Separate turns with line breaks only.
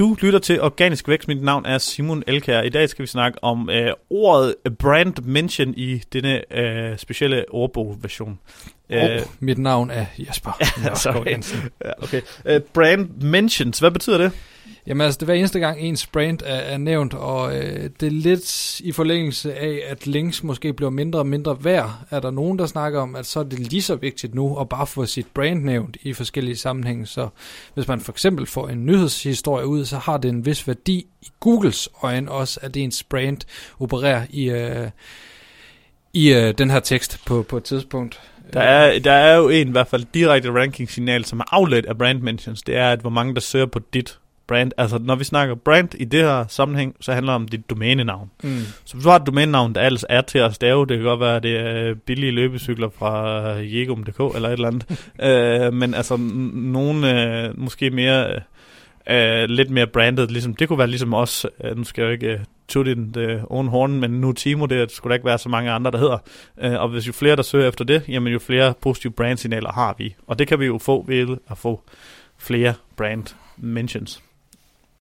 Du lytter til Organisk Vækst. Mit navn er Simon Elkær. I dag skal vi snakke om øh, ordet brand mention i denne øh, specielle ordbogversion.
Og øh, mit navn er Jesper
Nørskov Jensen. ja, okay. Uh, brand mentions, hvad betyder det?
Jamen altså, det var eneste gang ens brand er, er nævnt, og øh, det er lidt i forlængelse af, at links måske bliver mindre og mindre værd. Er der nogen, der snakker om, at så er det lige så vigtigt nu at bare få sit brand nævnt i forskellige sammenhænge. Så hvis man for eksempel får en nyhedshistorie ud, så har det en vis værdi i Googles øjne også, at ens brand opererer i, øh, i øh, den her tekst på, på et tidspunkt.
Der er, der er jo en i hvert fald direkte ranking-signal, som er afledt af brand mentions. Det er, at hvor mange der søger på dit brand. Altså, når vi snakker brand i det her sammenhæng, så handler det om dit domænenavn. Mm. Så hvis du har et domænenavn, der ellers er til at stave, det kan godt være, at det er billige løbecykler fra Jegum.dk eller et eller andet. uh, men altså, nogle uh, måske mere... Uh, lidt mere branded, ligesom, det kunne være ligesom os, uh, nu skal jeg jo ikke uh, tutte den uh, own horn, men nu Timo, det skulle der ikke være så mange andre, der hedder. Uh, og hvis jo flere, der søger efter det, jamen jo flere positive brandsignaler har vi. Og det kan vi jo få ved at få flere brand mentions.